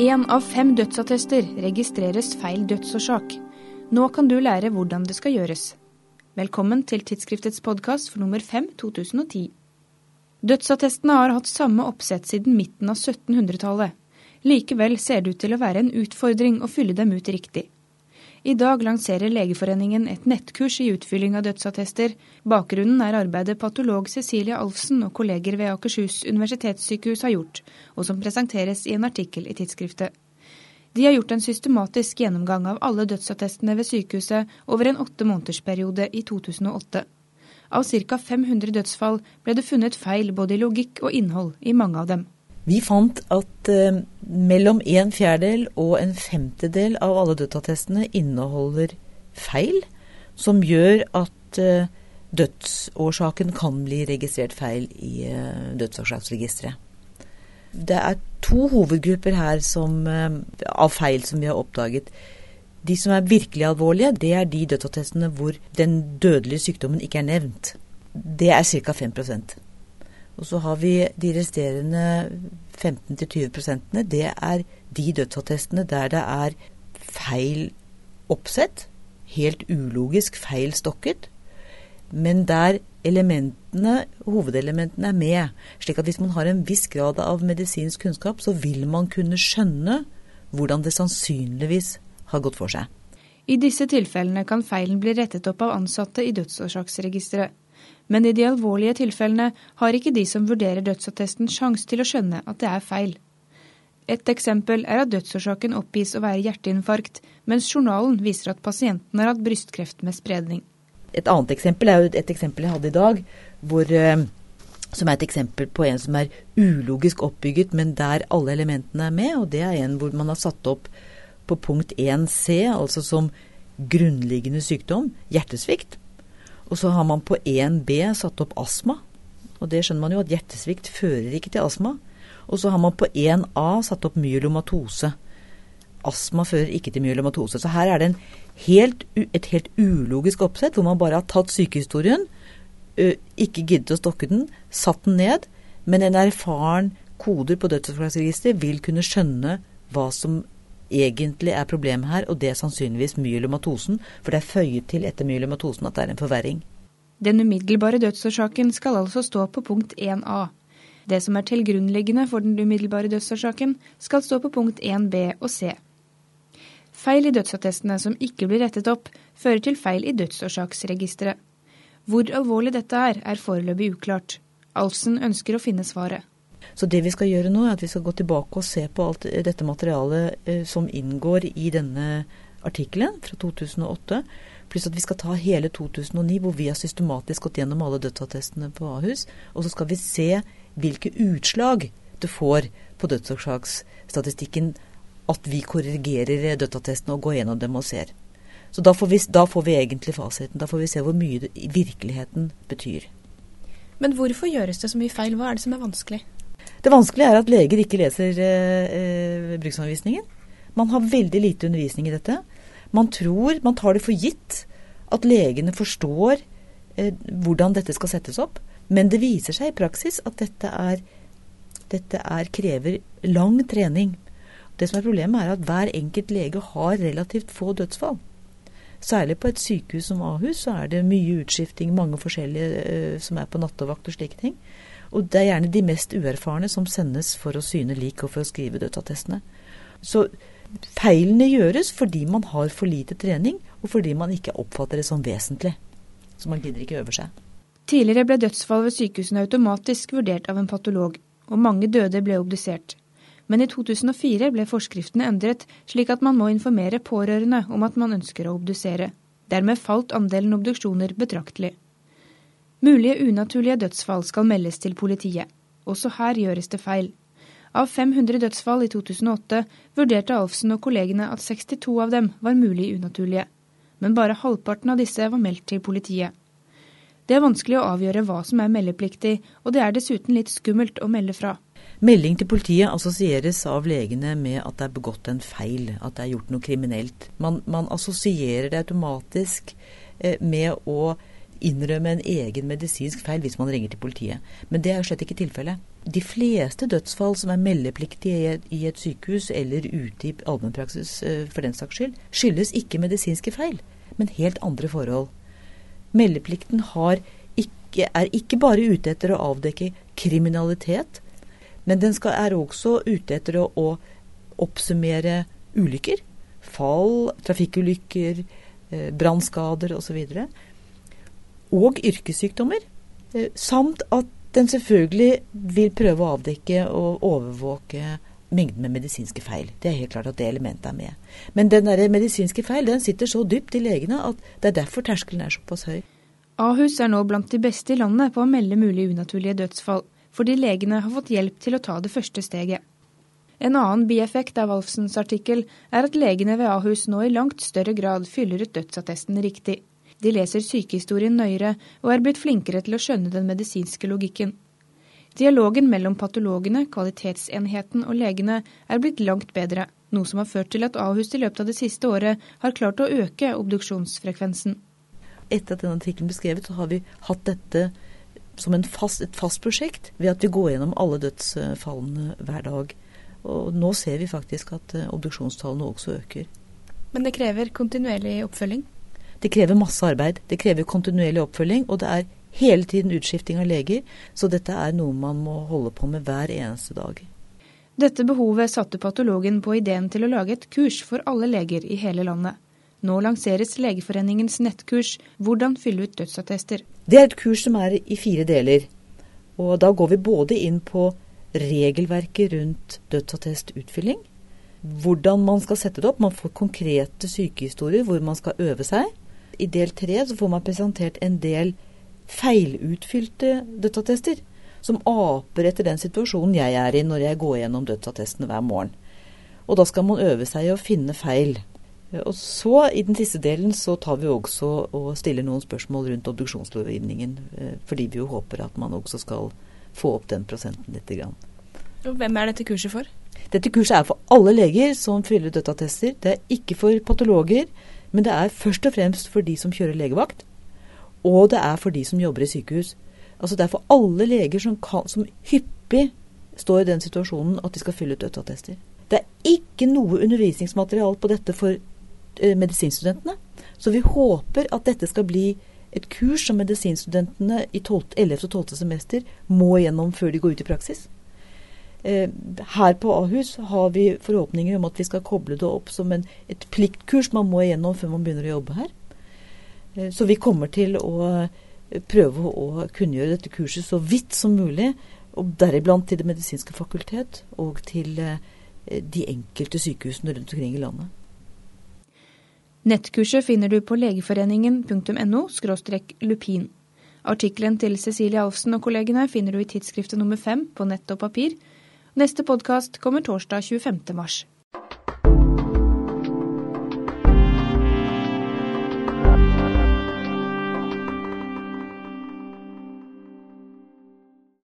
Én av fem dødsattester registreres feil dødsårsak. Nå kan du lære hvordan det skal gjøres. Velkommen til tidsskriftets podkast for nummer 5 2010. Dødsattestene har hatt samme oppsett siden midten av 1700-tallet. Likevel ser det ut til å være en utfordring å fylle dem ut riktig. I dag lanserer Legeforeningen et nettkurs i utfylling av dødsattester. Bakgrunnen er arbeidet patolog Cecilie Alfsen og kolleger ved Akershus universitetssykehus har gjort, og som presenteres i en artikkel i tidsskriftet. De har gjort en systematisk gjennomgang av alle dødsattestene ved sykehuset over en åtte månedersperiode i 2008. Av ca. 500 dødsfall ble det funnet feil både i logikk og innhold i mange av dem. Vi fant at eh, mellom en fjerdedel og en femtedel av alle dødsattestene inneholder feil, som gjør at eh, dødsårsaken kan bli registrert feil i eh, dødsårsaksregisteret. Det er to hovedgrupper her som, eh, av feil som vi har oppdaget. De som er virkelig alvorlige, det er de dødsattestene hvor den dødelige sykdommen ikke er nevnt. Det er ca. 5 og så har vi de resterende 15-20% Det er de dødsattestene der det er feil oppsett, helt ulogisk feil stokket, men der elementene, hovedelementene er med. Slik at hvis man har en viss grad av medisinsk kunnskap, så vil man kunne skjønne hvordan det sannsynligvis har gått for seg. I disse tilfellene kan feilen bli rettet opp av ansatte i dødsårsaksregisteret. Men i de alvorlige tilfellene har ikke de som vurderer dødsattesten sjanse til å skjønne at det er feil. Et eksempel er at dødsårsaken oppgis å være hjerteinfarkt, mens journalen viser at pasienten har hatt brystkreft med spredning. Et annet eksempel er jo et eksempel jeg hadde i dag, hvor, eh, som er et eksempel på en som er ulogisk oppbygget, men der alle elementene er med. Og det er en hvor man har satt opp på punkt 1C, altså som grunnliggende sykdom, hjertesvikt. Og så har man på 1B satt opp astma. Og det skjønner man jo at hjertesvikt fører ikke til astma. Og så har man på 1A satt opp myelomatose. Astma fører ikke til myelomatose. Så her er det helt, et helt ulogisk oppsett hvor man bare har tatt sykehistorien, ikke giddet å stokke den, satt den ned, men en erfaren koder på dødsårsaksregisteret vil kunne skjønne hva som egentlig er problemet her, og det er sannsynligvis myelomatosen, for det er føyet til etter myelomatosen at det er en forverring. Den umiddelbare dødsårsaken skal altså stå på punkt 1a. Det som er tilgrunnleggende for den umiddelbare dødsårsaken, skal stå på punkt 1b og c. Feil i dødsattestene som ikke blir rettet opp, fører til feil i dødsårsaksregisteret. Hvor alvorlig dette er, er foreløpig uklart. Alfsen ønsker å finne svaret. Så det vi skal gjøre nå, er at vi skal gå tilbake og se på alt dette materialet eh, som inngår i denne artikkelen fra 2008. Pluss at vi skal ta hele 2009, hvor vi har systematisk gått gjennom alle dødsattestene på Ahus. Og så skal vi se hvilke utslag det får på dødsårsaksstatistikken at vi korrigerer dødsattestene og går gjennom dem og ser. Så da får, vi, da får vi egentlig fasiten. Da får vi se hvor mye det virkeligheten betyr. Men hvorfor gjøres det så mye feil? Hva er det som er vanskelig? Det vanskelige er at leger ikke leser eh, eh, bruksanvisningen. Man har veldig lite undervisning i dette. Man tror, man tar det for gitt at legene forstår eh, hvordan dette skal settes opp. Men det viser seg i praksis at dette, er, dette er, krever lang trening. Det som er Problemet er at hver enkelt lege har relativt få dødsfall. Særlig på et sykehus som Ahus så er det mye utskifting, mange forskjellige uh, som er på nattevakt og slike ting. Og det er gjerne de mest uerfarne som sendes for å syne lik og for å skrive dødsattestene. Så feilene gjøres fordi man har for lite trening, og fordi man ikke oppfatter det som vesentlig. Så man gidder ikke øve seg. Tidligere ble dødsfall ved sykehusene automatisk vurdert av en patolog, og mange døde ble obdusert. Men i 2004 ble forskriftene endret, slik at man må informere pårørende om at man ønsker å obdusere. Dermed falt andelen obduksjoner betraktelig. Mulige unaturlige dødsfall skal meldes til politiet. Også her gjøres det feil. Av 500 dødsfall i 2008 vurderte Alfsen og kollegene at 62 av dem var mulig unaturlige. Men bare halvparten av disse var meldt til politiet. Det er vanskelig å avgjøre hva som er meldepliktig, og det er dessuten litt skummelt å melde fra. Melding til politiet assosieres av legene med at det er begått en feil, at det er gjort noe kriminelt. Man, man assosierer det automatisk eh, med å innrømme en egen medisinsk feil hvis man ringer til politiet. Men det er jo slett ikke tilfellet. De fleste dødsfall som er meldepliktige i et sykehus eller ute i allmennpraksis eh, for den saks skyld, skyldes ikke medisinske feil, men helt andre forhold. Meldeplikten ikke, er ikke bare ute etter å avdekke kriminalitet, men den skal, er også ute etter å, å oppsummere ulykker. Fall, trafikkulykker, eh, brannskader osv. Og, og yrkessykdommer. Eh, samt at den selvfølgelig vil prøve å avdekke og overvåke mengden med medisinske feil. Det er helt klart at det elementet er med. Men den der medisinske feil den sitter så dypt i legene at det er derfor terskelen er såpass høy. Ahus er nå blant de beste i landet på å melde mulig unaturlige dødsfall, fordi legene har fått hjelp til å ta det første steget. En annen bieffekt av Alfsens artikkel er at legene ved Ahus nå i langt større grad fyller ut dødsattesten riktig. De leser sykehistorien nøyere og er blitt flinkere til å skjønne den medisinske logikken. Dialogen mellom patologene, kvalitetsenheten og legene er blitt langt bedre, noe som har ført til at Ahus i løpet av det siste året har klart å øke obduksjonsfrekvensen. Etter at denne artikkelen ble skrevet, så har vi hatt dette som fast, et fast prosjekt ved at vi går gjennom alle dødsfallene hver dag. Og nå ser vi faktisk at eh, obduksjonstallene også øker. Men det krever kontinuerlig oppfølging? Det krever masse arbeid. Det krever kontinuerlig oppfølging, og det er hele tiden utskifting av leger. Så dette er noe man må holde på med hver eneste dag. Dette behovet satte patologen på ideen til å lage et kurs for alle leger i hele landet. Nå lanseres Legeforeningens nettkurs 'Hvordan fylle ut dødsattester'. Det er et kurs som er i fire deler. Og da går vi både inn på regelverket rundt dødsattestutfylling, hvordan man skal sette det opp. Man får konkrete sykehistorier hvor man skal øve seg i del tre så får man presentert en del feilutfylte dødsattester. Som aper etter den situasjonen jeg er i når jeg går gjennom dødsattestene hver morgen. Og da skal man øve seg i å finne feil. Og så, i den siste delen, så tar vi også og stiller noen spørsmål rundt obduksjonslovgivningen. Eh, fordi vi jo håper at man også skal få opp den prosenten litt. Og Hvem er dette kurset for? Dette kurset er for alle leger som fyller dødsattester. Det er ikke for patologer. Men det er først og fremst for de som kjører legevakt, og det er for de som jobber i sykehus. Altså Det er for alle leger som, kan, som hyppig står i den situasjonen at de skal fylle ut dødsattester. Det er ikke noe undervisningsmateriale på dette for eh, medisinstudentene. Så vi håper at dette skal bli et kurs som medisinstudentene i 12, 11. og 12. semester må gjennom før de går ut i praksis. Eh, her på Ahus har vi forhåpninger om at vi skal koble det opp som en, et pliktkurs man må igjennom før man begynner å jobbe her. Eh, så vi kommer til å eh, prøve å kunngjøre dette kurset så vidt som mulig, og deriblant til Det medisinske fakultet og til de enkelte sykehusene rundt omkring i landet. Nettkurset finner du på legeforeningen.no lupin. Artikkelen til Cecilie Alfsen og kollegene finner du i tidsskriftet nummer fem på nett og papir, Neste podkast kommer torsdag 25. mars.